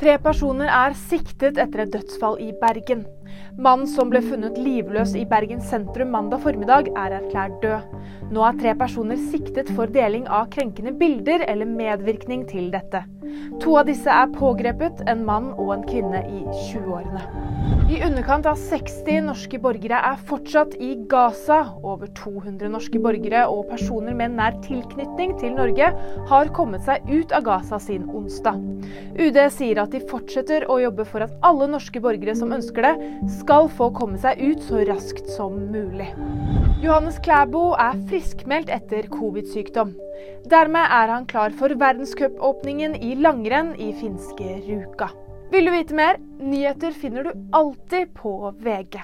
Tre personer er siktet etter et dødsfall i Bergen. Mannen som ble funnet livløs i Bergen sentrum mandag formiddag, er erklært død. Nå er tre personer siktet for deling av krenkende bilder eller medvirkning til dette. To av disse er pågrepet, en mann og en kvinne i 20-årene. I underkant av 60 norske borgere er fortsatt i Gaza. Over 200 norske borgere og personer med nær tilknytning til Norge har kommet seg ut av Gaza siden onsdag. UD sier at de fortsetter å jobbe for at alle norske borgere som ønsker det, skal få komme seg ut så raskt som mulig. Johannes Klæbo er friskmeldt etter covid-sykdom. Dermed er han klar for verdenscupåpningen i langrenn i finske Ruka. Vil du vite mer? Nyheter finner du alltid på VG.